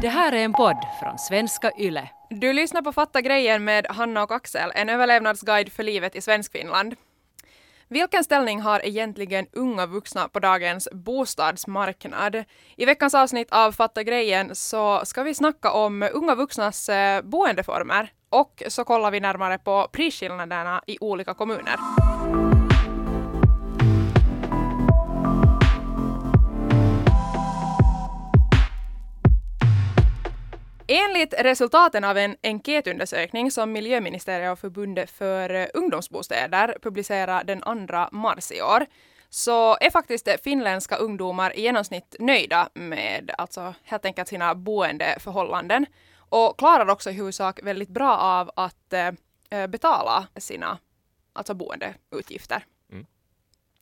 Det här är en podd från svenska YLE. Du lyssnar på Fatta grejen med Hanna och Axel, en överlevnadsguide för livet i Svenskfinland. Vilken ställning har egentligen unga vuxna på dagens bostadsmarknad? I veckans avsnitt av Fatta grejen så ska vi snacka om unga vuxnas eh, boendeformer och så kollar vi närmare på prisskillnaderna i olika kommuner. Enligt resultaten av en enkätundersökning som Miljöministeriet och Förbundet för eh, ungdomsbostäder publicerade den 2 mars i år så är faktiskt finländska ungdomar i genomsnitt nöjda med alltså helt enkelt sina boendeförhållanden och klarar också i huvudsak väldigt bra av att eh, betala sina alltså boendeutgifter.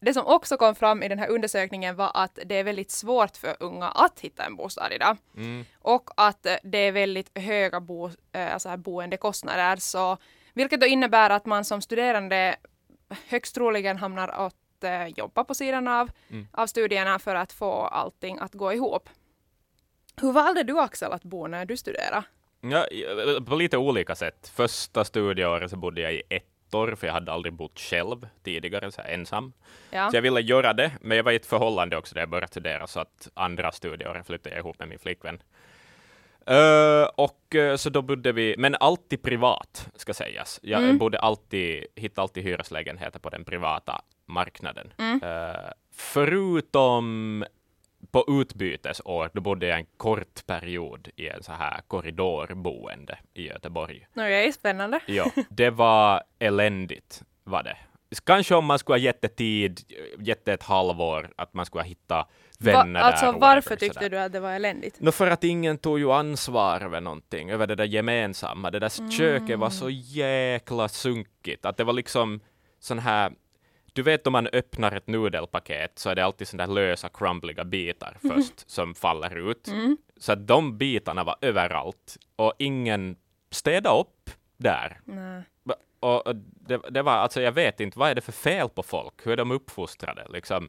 Det som också kom fram i den här undersökningen var att det är väldigt svårt för unga att hitta en bostad idag. Mm. Och att eh, det är väldigt höga bo, eh, alltså här boendekostnader. Så, vilket då innebär att man som studerande högst troligen hamnar att eh, jobba på sidan av, Mm. av studierna för att få allting att gå ihop. Hur valde du Axel att bo när du studerade? Ja, på lite olika sätt. Första studieåret så bodde jag i ettor, för jag hade aldrig bott själv tidigare, så här ensam. Ja. Så jag ville göra det, men jag var i ett förhållande också där jag började studera, så att andra studieåret flyttade jag ihop med min flickvän. Eh, och eh, så då bodde vi, men alltid privat, ska sägas. Jag Mm. bodde alltid, hittade alltid hyreslägenheter på den privata marknaden. Mm. Eh, förutom på utbytesår, då bodde jag en kort period i en så här korridorboende i Göteborg. No, det är spännande. Ja, det var eländigt, var det. Kanske om man skulle ha gett det tid, gett det ett halvår, att man skulle ha hittat vänner Va, alltså där. varför tyckte sådär. du att det var eländigt? Nå, för att ingen tog ju ansvar över någonting, över det där gemensamma. Det där köket var så jäkla sunkigt, att det var liksom sån här du vet om man öppnar ett nudelpaket så är det alltid sådana där lösa crumbliga bitar först som faller ut. Mm. Så att de bitarna var överallt och ingen städade upp där. Nej. Och och det, det var, alltså jag vet inte, vad är det för fel på folk? Hur är de uppfostrade? Liksom,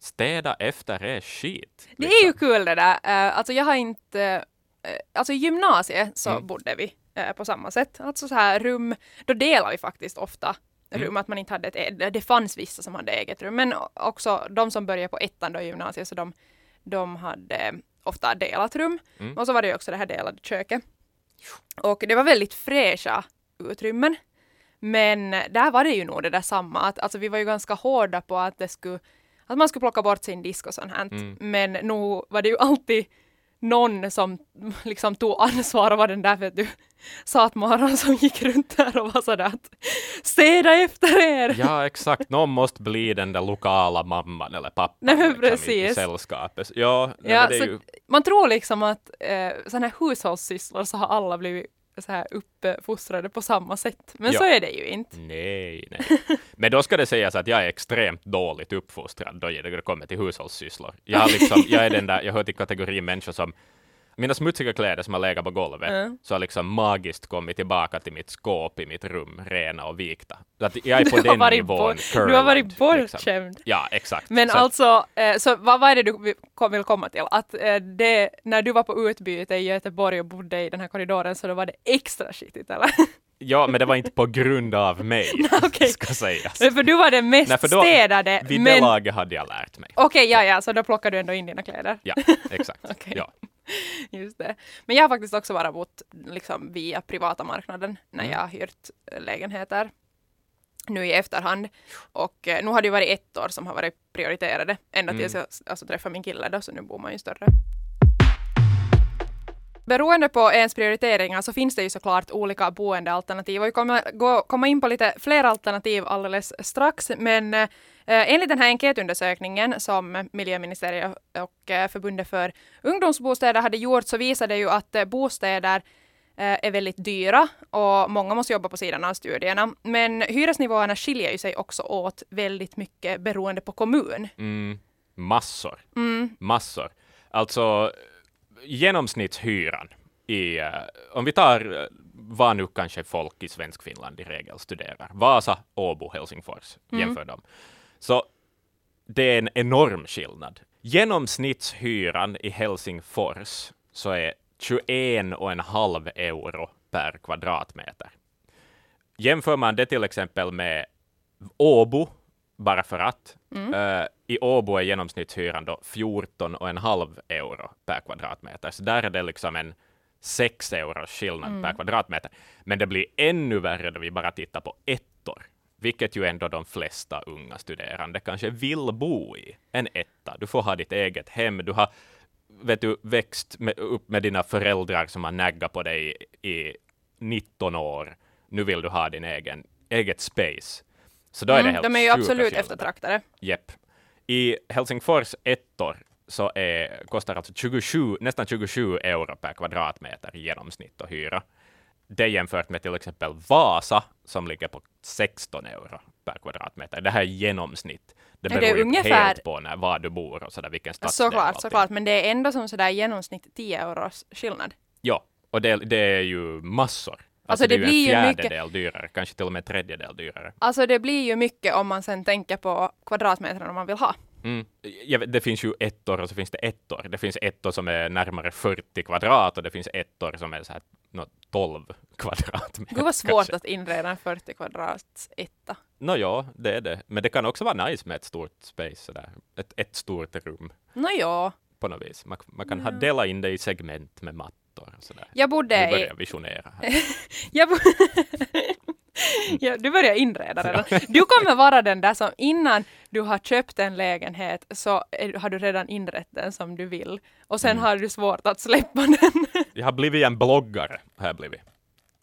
städa efter är skit. Det liksom. är ju kul det där. Uh, alltså jag har inte... eh, alltså i gymnasiet så Mm. bodde vi eh, på samma sätt. Alltså så här rum, då delar vi faktiskt ofta Mm. rum, att man inte hade ett e- Det fanns vissa som hade eget rum, men också de som började på ettan då i gymnasiet, så de, de hade ofta delat rum. Mm. Och så var det ju också det här delade köket. Och det var väldigt fräscha utrymmen. Men där var det ju nog det där samma, att alltså vi var ju ganska hårda på att det skulle att man skulle plocka bort sin disk och sånt här. Mm. Men nog var det ju alltid någon som liksom tog ansvar och var den där vet du satmaran som gick runt där och var sådär att städa efter er. Ja, exakt. Någon måste bli den där lokala mamman eller pappan Nej, men liksom, i, i precis. sällskapet. Ja, nej, Ja, så ju, Man tror liksom att eh, sådana här hushållssysslor så har alla blivit så här uppfostrade på samma sätt. Men Ja. så är det ju inte. nej, nej. Men då ska det sägas att jag är extremt dåligt uppfostrad då det kommer till hushållssysslor. Jag, liksom, jag är den där, jag hör till kategorin människor som mina smutsiga kläder som har legat på golvet, Mm. så har liksom magiskt kommit tillbaka till mitt skåp i mitt rum, rena och vikta. Så att jag är på den nivån. bort- Du har curled, varit liksom. bortskämd. Ja, exakt. Men Så alltså, eh, så vad, vad är det du vill komma till? Att eh, det, när du var på utbyte i Göteborg och bodde i den här korridoren så då var det extra skitigt eller? Ja, men det var inte på grund av mig, Okej. ska sägas. Men för du var den mest Nej, för då- städade. Vid men det laget hade jag lärt mig. okej, ja, ja, så då plockar du ändå in dina kläder. Ja, exakt. Okej. ja. Just det. Men jag har faktiskt också bara bott liksom via privata marknaden när Mm. jag har hyrt eh, lägenheter nu i efterhand. Och eh, nu har det ju varit ett år som har varit prioriterade ända tills Mm. jag alltså, träffade min kille då, så nu bor man ju större. Beroende på ens prioriteringar så finns det ju såklart olika boendealternativ och vi kommer gå, komma in på lite fler alternativ alldeles strax. Men eh, enligt den här enkätundersökningen som Miljöministeriet och eh, Förbundet för ungdomsbostäder hade gjort så visar det ju att eh, bostäder är väldigt dyra och många måste jobba på sidan av studierna. Men hyresnivåerna skiljer ju sig också åt väldigt mycket beroende på kommun. Mm, massor. Mm. Massor. Alltså, genomsnittshyran i, eh, om vi tar eh, vad nu kanske folk i svensk Finland i regel studerar, Vasa, Åbo, Helsingfors, Mm. jämför dem. Så det är en enorm skillnad. Genomsnittshyran i Helsingfors så är 21,5 euro per kvadratmeter. Jämför man det till exempel med Åbo, bara för att, Mm. eh, i Åbo är genomsnittshyran då 14,5 euro per kvadratmeter, så där är det liksom en 6 euros skillnad Mm. per kvadratmeter. Men det blir ännu värre då vi bara tittar på ettor, vilket ju ändå de flesta unga studerande kanske vill bo i. En etta, du får ha ditt eget hem, du har vet du, växt med, upp med dina föräldrar som har naggat på dig i, i 19 år. Nu vill du ha din egen, eget space. Så då är det Mm, helt de är ju absolut eftertraktade. Jepp. I Helsingfors ettor så är, kostar alltså 27, nästan 27 euro per kvadratmeter i genomsnitt att hyra. Det jämfört med till exempel Vasa som ligger på 16 euro per kvadratmeter. Det här är genomsnitt. Det det beror är ju ungefär- helt på när, var du bor och sådär, vilken stadsdel. Såklart, såklart, men det är ändå som sådär genomsnitt 10 euros skillnad. Ja, och det, det är ju massor. Alltså, Alltså, det, det ju blir en ju mycket- fjärdedel dyrare, kanske till och med en tredjedel dyrare. Alltså det blir ju mycket om man sen tänker på kvadratmetrarna man vill ha. Mm. Vet, det finns ju ettor och så finns det ettor. Det finns ettor som är närmare 40 kvadrat och det finns ettor som är så här, nå, 12 kvadratmeter. Gud vad svårt kanske. att inreda en 40 kvadrats etta. Nå ja, det är det. Men det kan också vara nice med ett stort space, sådär. Ett, ett stort rum Nåja, på något vis. Man, man kan ha, dela in det i segment med mattor och sådär. jag bodde i... börjar jag visionera. Jag bo... ja, du börjar inreda redan. Du kommer vara den där som innan du har köpt en lägenhet så är, har du redan inrett den som du vill. Och sen Mm. har du svårt att släppa den. Jag har blivit en bloggare, har jag blivit.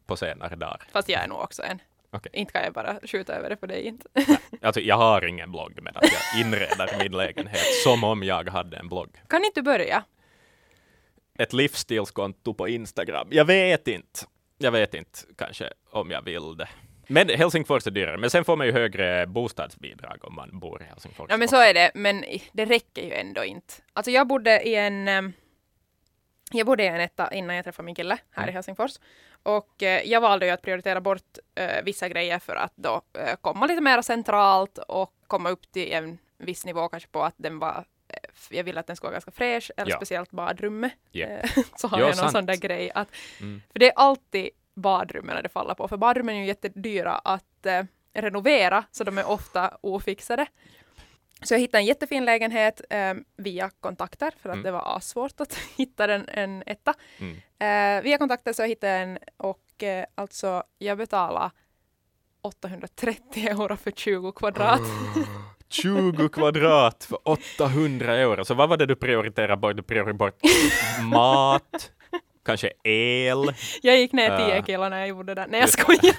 På senare dagar. Fast jag är nog också en. Okej. Inte kan jag bara skjuta över det på dig inte. Alltså, jag har ingen blogg, men att jag inreder min lägenhet som om jag hade en blogg. Kan inte du börja? Ett livsstilskonto på Instagram. Jag vet inte. Jag vet inte kanske om jag vill det. Men Helsingfors är dyrare, men sen får man ju högre bostadsbidrag om man bor i Helsingfors. Ja men så är det, men det räcker ju ändå inte. Alltså jag bodde i en em, jag bodde i en etta innan jag träffade min kille här Mm. i Helsingfors. Och eh, jag valde ju att prioritera bort eh, vissa grejer för att då eh, komma lite mer centralt och komma upp till en viss nivå kanske på att den var jag ville att den skulle vara ganska fräsch, eller Ja. speciellt badrummet. Eh, så har Ja, jag någon sant. sån där grej att, Mm. för det är alltid badrummen det faller på, för badrummen är ju jättedyra att eh, renovera, så de är ofta ofixade. Så jag hittade en jättefin lägenhet eh, via kontakter, för att Mm. det var assvårt att hitta en, en etta. Mm. Eh, via kontakter så hittade jag en och eh, alltså jag betalade 830 euro för 20 kvadrat. 20 kvadrat för 800 euro. Så vad var det du prioriterade bort? Du prioriterade bort mat, kanske el. Jag gick ner 10 Ah. kilo när jag gjorde det. Nej jag skojar.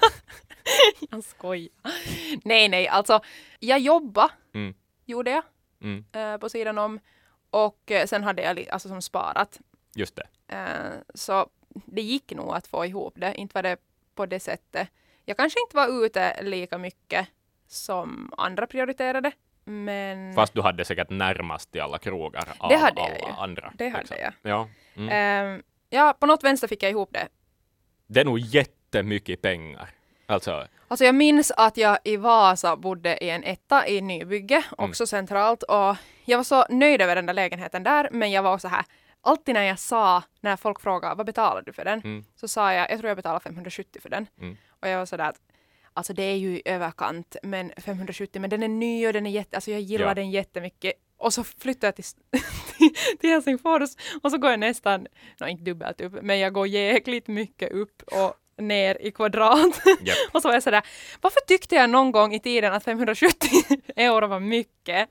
jag skojar. Nej nej, alltså jag jobbade, Mm. gjorde jag, Mm, eh, på sidan om. Och eh, sen hade jag alltså som sparat. just det. Eh, så det gick nog att få ihop det. Inte var det på det sättet. Jag kanske inte var ute lika mycket som andra prioriterade. Men Fast du hade säkert närmast till alla krogar av Det hade jag alla ju. andra. det hade liksom. jag. Ja. Mm. Eh, ja, på något vänster fick jag ihop det. Det är nog jättemycket pengar. Alltså, Alltså jag minns att jag i Vasa bodde i en etta i nybygge, Mm. också centralt. Och jag var så nöjd över den där lägenheten där, men jag var också här, alltid när jag sa, när folk frågade vad betalar du för den? Mm. Så sa jag, jag tror jag betalar 570 för den. Mm. Och jag var sådär att, alltså det är ju i överkant, men 570, men den är ny och den är jätte, alltså jag gillar Ja. den jättemycket. Och så flyttade jag till, till, Helsingfors och så går jag nästan, no, inte dubbelt upp, men jag går jäkligt mycket upp och ner i kvadrat. Japp. och så var jag sådär, varför tyckte jag någon gång i tiden att 570 euro var mycket?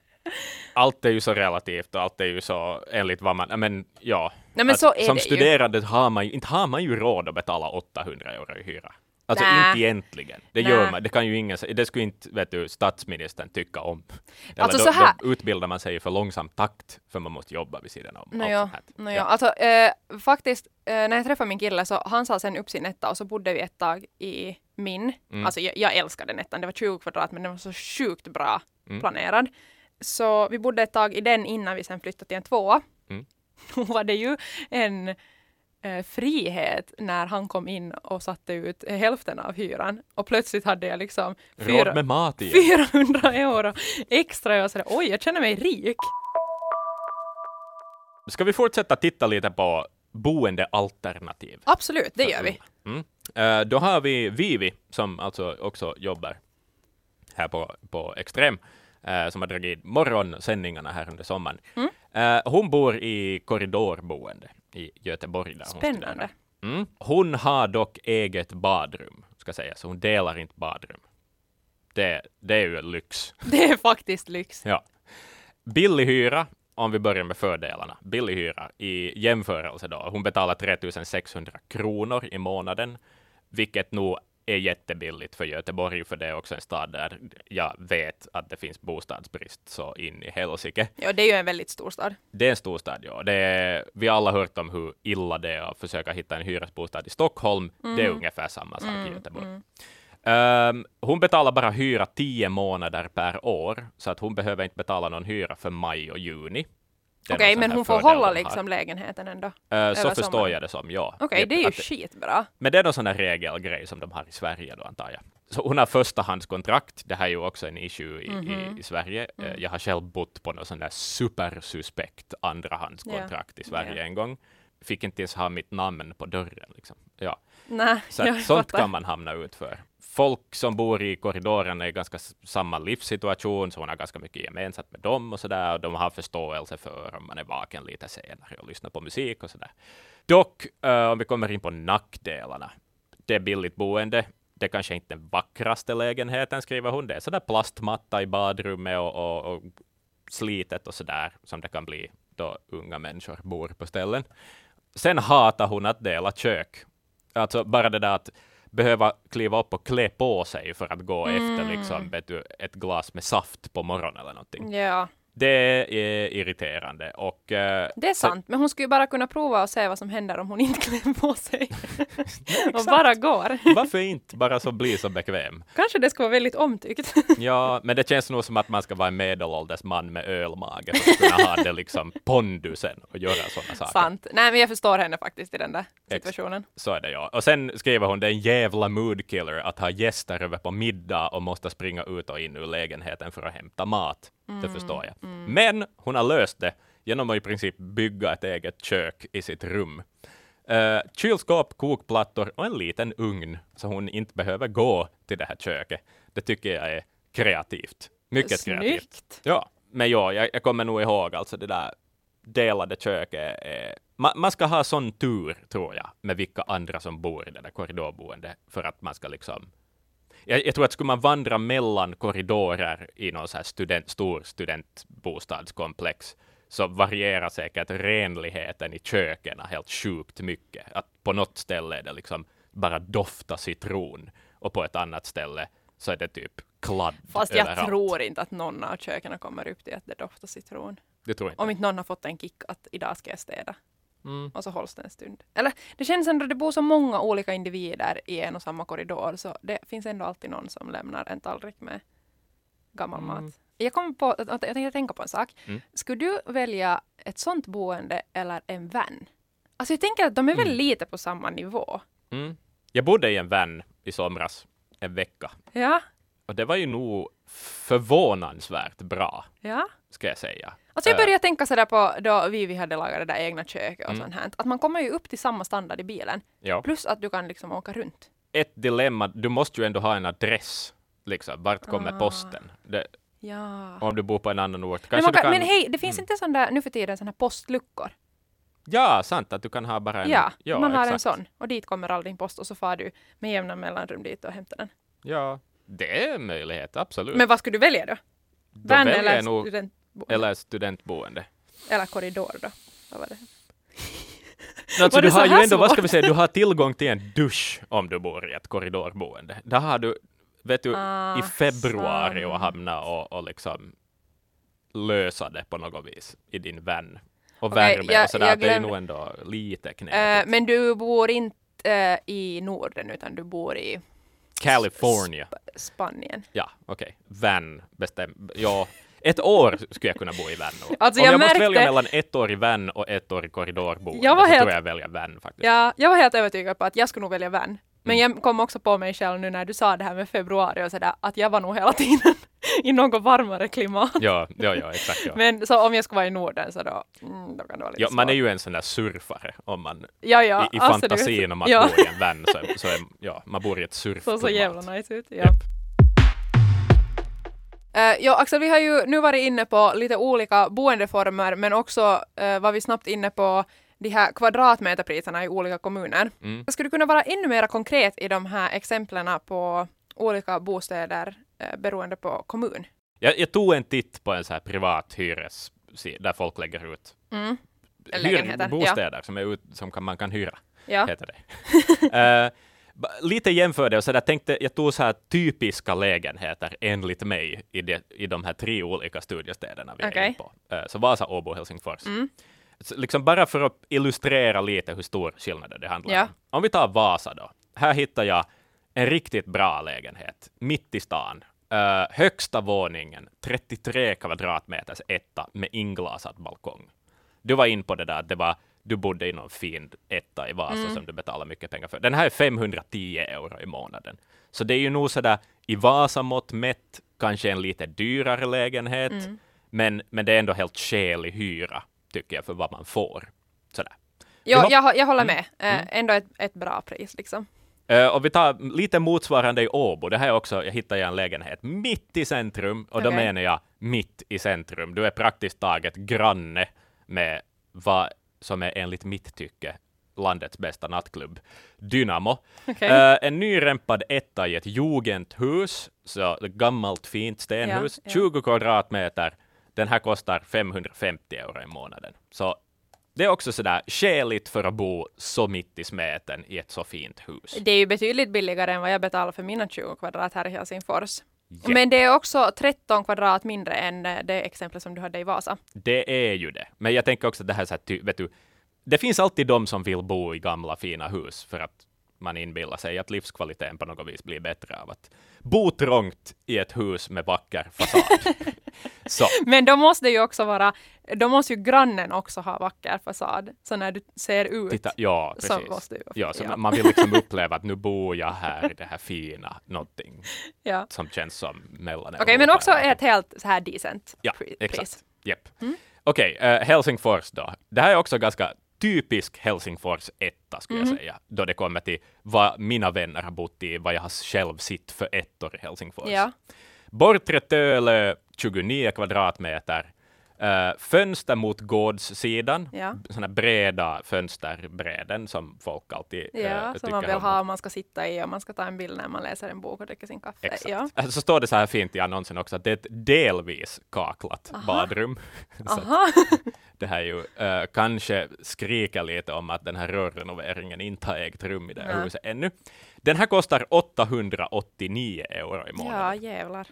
allt är ju så relativt och allt är ju så enligt vad man, men ja. Nej men som det ju. studerande har man ju, inte har man ju råd att betala 800 euro i hyra. Alltså Nä. inte egentligen. Det Nä. gör man, det kan ju ingen, det skulle inte, vet du, statsministern tycka om. Eller Alltså då, så här- då utbildar man sig i för långsam takt, för man måste jobba vid sidan om. allt Nåja, sånt här. nåja. Ja. alltså eh, faktiskt eh, när jag träffade min kille så han sa sen upp sin etta och så bodde vi ett tag i min. Mm. Alltså jag, jag älskade den ettan, det var 20 kvadrat men den var så sjukt bra Mm. planerad. Så vi bodde ett tag i den innan vi sen flyttade till en tvåa. Mm. Då var det ju en eh, frihet när han kom in och satte ut hälften av hyran och plötsligt hade jag liksom Råd med mat igen. 400 euro extra. Jag sådär, oj jag känner mig rik. Ska vi fortsätta titta lite på boendealternativ. Absolut, det gör vi. Mm. Eh, då har vi Vivi, som alltså också jobbar här på, på Extrem, eh, som har dragit morgonsändningarna här under sommaren. Mm. Eh, hon bor i korridorboende i Göteborg. Där hon Spännande. studerar. Mm. Hon har dock eget badrum, ska sägas, så hon delar inte badrum. Det, det är ju lyx. Det är faktiskt lyx. Ja. Billig hyra, om vi börjar med fördelarna. Billig hyra i jämförelse då. Hon betalar 3600 kronor i månaden, vilket nog är jättebilligt för Göteborg, för det är också en stad där jag vet att det finns bostadsbrist så in i helsike. Ja, det är ju en väldigt stor stad. Det är en stor stad, ja. Det är, vi har alla hört om hur illa det är att försöka hitta en hyresbostad i Stockholm. Det är ungefär samma sak i Göteborg. Ehm, hon betalar bara hyra 10 månader per år, så att hon behöver inte betala någon hyra för maj och juni. Okej, sån men hon får hålla liksom lägenheten ändå. Över så förstår sommaren. jag det som, ja. Okej, det är ju Att- skitbra. men det är någon sån här regelgrej som de har i Sverige då, antar jag. Så hon har förstahandskontrakt. Det här är ju också en issue i, Mhm. i, i Sverige. Mm. Eh, Jag har själv bott på någon sån där supersuspekt andrahandskontrakt i Sverige Ja. en gång. Fick inte ens ha mitt namn på dörren. Liksom. Ja. Nej, Så att sånt fattar. kan man hamna ut för. Folk som bor i korridoren är i ganska samma livssituation, så hon har ganska mycket gemensamt med dem och sådär. Och de har förståelse för om man är vaken lite senare och lyssnar på musik och sådär. Dock, uh, om vi kommer in på nackdelarna. Det är billigt boende. Det är kanske inte den vackraste lägenheten, skriver hon. Det är sådär plastmatta i badrummet och, och, och slitet och sådär, som det kan bli då unga människor bor på ställen. Sen hatar hon att dela kök. Alltså bara det där att behöva kliva upp och klä på sig för att gå efter liksom, vet du, ett glas med saft på morgonen eller någonting. Ja, Det är irriterande och eh, det är sant. Men hon skulle ju bara kunna prova och se vad som händer om hon inte klär på sig. och bara går. varför inte bara så bli så bekväm? Kanske det skulle vara väldigt omtyckt. Ja, men det känns nog som att man ska vara en medelålders man med ölmage för att kunna ha det liksom pondusen och göra sådana saker. sant. Nej, men jag förstår henne faktiskt i den där situationen. Så är det ja. Och sen skriver hon det är en jävla moodkiller att ha gäster över på middag och måste springa ut och in ur lägenheten för att hämta mat. Det förstår jag. Men hon har löst det genom att i princip bygga ett eget kök i sitt rum. Uh, kylskåp, kokplattor och en liten ugn så hon inte behöver gå till det här köket. Det tycker jag är kreativt. Mycket kreativt. Snyggt. Ja, men ja, jag, jag kommer nog ihåg alltså det där delade köket. Är, man, man ska ha sån tur, tror jag, med vilka andra som bor i det där korridorboendet för att man ska liksom jag, jag tror att skulle man vandra mellan korridorer i någon så här student, stor studentbostadskomplex så varierar säkert renligheten i köken helt sjukt mycket. Att på något ställe är det liksom bara dofta citron och på ett annat ställe så är det typ kladd Fast jag överallt. tror inte att någon av köken kommer upp till att det doftar citron. Det tror jag inte. Om inte någon har fått en kick att idag ska jag städa. Mm. Och så hålls det en stund. Eller det känns ändå att det bor så många olika individer i en och samma korridor så det finns ändå alltid någon som lämnar en tallrik med gammal Mm. mat. Jag kom på, jag tänkte tänka på en sak. Mm. Skulle du välja ett sånt boende eller en van? Alltså jag tänker att de är väl Mm. lite på samma nivå. Mm. Jag bodde i en vän i somras, en vecka. Ja, Och det var ju nog förvånansvärt bra, ja. ska jag säga. Alltså jag Eh, började tänka sådär på då vi, vi hade lagat det där egna köket och Mm. sånt här. Att man kommer ju upp till samma standard i bilen. Ja. Plus att du kan liksom åka runt. Ett dilemma, du måste ju ändå ha en adress. Liksom. Vart kommer Ah. posten? Det, Ja. om du bor på en annan ort. Men, kan, kan, men hej, det finns Mm. inte sån där nu för tiden såna här postluckor. Ja, sant att du kan ha bara en... ja, man har en exakt. sån. Och dit kommer all din post och så far du med jämna mellanrum dit och hämtar den. Ja, det är en möjlighet, absolut. Men vad skulle du välja då? Väljer eller, nog, studentboende? eller studentboende. eller korridor då? Vad var det? Alltså, Var du har ju ändå, vad ska vi svårt? säga, du har tillgång till en dusch om du bor i ett korridorboende. Där har du, vet du, Ah, i februari och sant. hamna och, och liksom lösa det på något vis i din vän. Och Okej, värme jag- och sådär, det är nog ändå lite knepigt. men du bor inte eh, i Norden utan du bor i California. Sp- Spanien. Ja, okej. Van bestäm... Ja, ett år skulle jag kunna bo i nog. Alltså, Om jag, jag måste märkte- välja mellan ett år i van och ett år i korridorboende Jag var så helt- tror jag väljer van faktiskt. Ja, jag var helt övertygad på att jag skulle nog välja van. Men Mm. jag kom också på mig själv nu när du sa det här med februari och sådär, att jag var nog hela tiden i något varmare klimat. Ja, ja, ja exakt. Ja. Men så om jag skulle vara i Norden så då, mm, då kan det vara lite Ja, man är svårt. ju en sån där surfare om man ja, ja, i, i fantasin om att ja. bo i en van så, så är, ja, man bor i ett Så surfklimat. så jävla nice ut. Ja. Japp. Uh, ja, Axel, vi har ju nu varit inne på lite olika boendeformer, men också uh, var vi snabbt inne på de här kvadratmeterpriserna i olika kommuner. Mm. Skulle du kunna vara ännu mer konkret i de här exemplen på olika bostäder uh, beroende på kommun? Jag, jag tog en titt på en så här privat hyres där folk lägger ut Mm. hyr, bostäder som, är ut, som kan, man kan hyra. Ja. Heter det. Lite jämförde och så där tänkte jag tog så här typiska lägenheter enligt mig i, det, i de här tre olika studiestäderna vi är Okej. inne på. Eh, så Vasa, Åbo, Helsingfors. Mm. Liksom bara för att illustrera lite hur stor skillnaden det handlar Ja. om. Om vi tar Vasa då. Här hittar jag en riktigt bra lägenhet mitt i stan. Eh, högsta våningen, 33 kvadratmeters etta med inglasad balkong. Du var in på det där, att det var, du bodde i någon fin etta i Vasa Mm. som du betalar mycket pengar för. Den här är 510 euro i månaden. Så det är ju nog sådär i Vasa-mått mätt, kanske en lite dyrare lägenhet, Mm. men, men det är ändå helt skälig hyra, tycker jag, för vad man får. Sådär. Jo, jag, jag håller med. Mm. Uh, ändå ett, ett bra pris liksom. Eh, och vi tar lite motsvarande i Åbo. Det här är också, jag hittade en lägenhet mitt i centrum, och då Okej. menar jag mitt i centrum. Du är praktiskt taget granne med vad som är enligt mitt tycke landets bästa nattklubb, Dynamo. Okej. Eh, en nyrempad etta i ett jugendhus, så ett gammalt fint stenhus, Ja, ja. 20 kvadratmeter. Den här kostar 550 euro i månaden. Så det är också sådär skäligt för att bo så mitt i smeten i ett så fint hus. Det är ju betydligt billigare än vad jag betalar för mina 20 kvadrat här i Helsingfors. Japp. Men det är också 13 kvadrat mindre än eh, det exempel som du hade i Vasa. Det är ju det. Men jag tänker också att det här, så här vet du, det finns alltid de som vill bo i gamla fina hus för att man inbillar sig att livskvaliteten på något vis blir bättre av att bo trångt i ett hus med vacker fasad. så, Men då måste ju också vara, då måste ju grannen också ha vacker fasad. Så när du ser ut titta, ja, så precis. måste det ju vara Ja, så ja. man vill liksom uppleva att nu bor jag här i det här fina, någonting ja. som känns som mellan Okej, men Europa också ett helt så här decent Ja, pri- exakt. pris. Japp. Okej, eh, Helsingfors då. Det här är också ganska typisk Helsingfors etta, skulle Mhm. jag säga, då det kommer till vad mina vänner har bott i, vad jag har själv sitt för ettor i Helsingfors. Ja. Bortre Tölö, 29 kvadratmeter. Eh, fönster mot gårdssidan, Ja. sådana breda fönsterbräden som folk alltid eh, Ja, tycker som man vill om. ha om man ska sitta i och man ska ta en bild när man läser en bok och dricker sin kaffe. Exakt. Ja. Alltså, Så står det så här fint i annonsen också att det är ett delvis kaklat Aha. badrum. Aha. det här ju eh, kanske skriker lite om att den här rörrenoveringen inte har ägt rum i det här Nej. huset ännu. Den här kostar 889 euro i månaden. Ja, jävlar.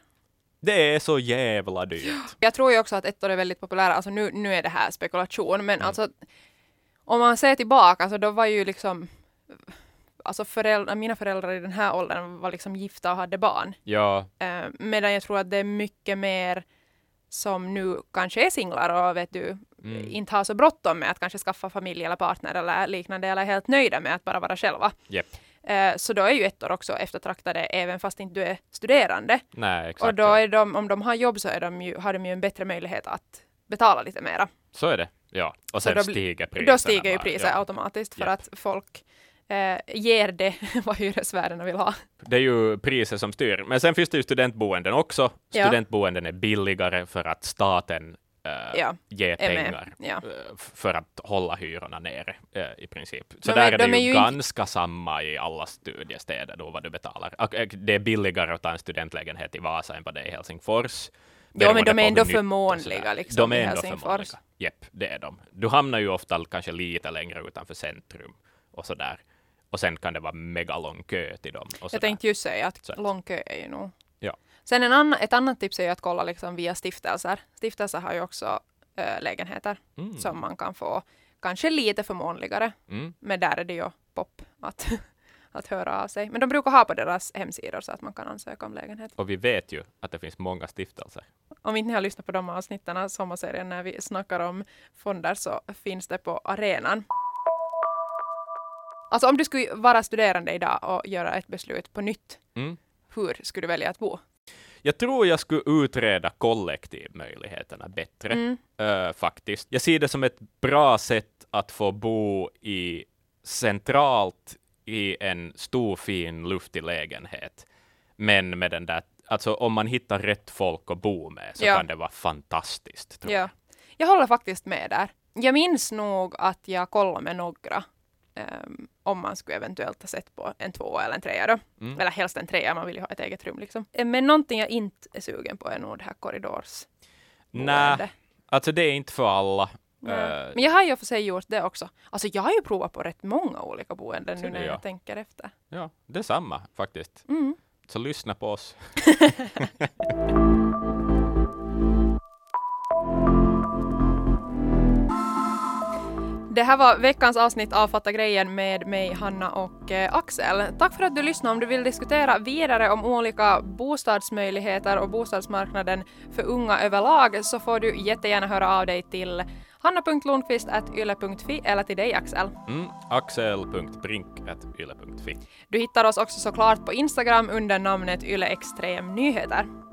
Det är så jävla dyrt. Jag tror ju också att ettor är väldigt populära. Alltså nu, nu är det här spekulation, men Mm. alltså om man ser tillbaka, alltså då var ju liksom Alltså föräldrar, mina föräldrar i den här åldern var liksom gifta och hade barn. Ja, Eh, medan jag tror att det är mycket mer som nu kanske är singlar och vet du, Mm. inte har så bråttom med att kanske skaffa familj eller partner eller liknande eller är helt nöjda med att bara vara själva. Jepp. Eh, så då är ju ettor också eftertraktade även fast inte du är studerande. nej exakt. Och då är de, om de har jobb så är de ju, har de ju en bättre möjlighet att betala lite mera. Så är det. Ja, och Så sen då stiger priserna. Då stiger ju priset Ja. automatiskt för Japp. att folk eh, ger det vad hyresvärdarna vill ha. Det är ju priser som styr. Men sen finns det ju studentboenden också. Ja. Studentboenden är billigare för att staten Ja, är med. pengar Ja. eh, för att hålla hyrorna nere eh, i princip. Så De där är- är det de är ju, ju inte- ganska samma i alla studiestäder då vad du betalar. Eh, Det är billigare att ta en studentlägenhet i Vasa än vad det är i Helsingfors. Ja, men de är ändå förmånliga, liksom, de är ändå förmånliga. Jepp, det är de. Du hamnar ju ofta kanske lite längre utanför centrum och sådär. Och sen kan det vara megalång kö till dem. Jag tänkte just säga att Så att- lång kö är ju nog... Sen en annan, ett annat tips är ju att kolla liksom via stiftelser. Stiftelser har ju också äh, lägenheter Mm. som man kan få kanske lite förmånligare. Mm. Men där är det ju pop att, att höra av sig. Men de brukar ha på deras hemsidor så att man kan ansöka om lägenhet. Och vi vet ju att det finns många stiftelser. Om inte ni har lyssnat på de avsnitten, sommarserien, när vi snackar om fonder så finns det på arenan. Alltså om du skulle vara studerande idag och göra ett beslut på nytt, Mm. hur skulle du välja att bo? Jag tror jag skulle utreda kollektivmöjligheterna bättre, Mm. eh, faktiskt. Jag ser det som ett bra sätt att få bo i centralt i en stor fin luftig lägenhet. Men med den där, alltså om man hittar rätt folk att bo med så Ja. kan det vara fantastiskt. Tror jag. Ja. Jag håller faktiskt med där. Jag minns nog att jag kollade med några ehm, om man skulle eventuellt ha sett på en två eller en trea då. Mm. Eller helst en trea, man vill ju ha ett eget rum liksom. Eh, Men någonting jag inte är sugen på är nog det här korridors. Nej, alltså det är inte för alla. Nej. Eh, Men jag har ju för sig gjort det också. Alltså jag har ju provat på rätt många olika boenden nu när jag ja. tänker efter. ja, detsamma faktiskt. Mm. Så lyssna på oss. Det här var veckans avsnitt av Fatta grejen med mig, Hanna och eh, Axel. Tack för att du lyssnade. Om du vill diskutera vidare om olika bostadsmöjligheter och bostadsmarknaden för unga överlag så får du jättegärna höra av dig till hanna.lundqvist.yle.fi eller till dig Axel. Mm, axel.brink.yle.fi. Du hittar oss också såklart på Instagram under namnet Yle Extrem Nyheter.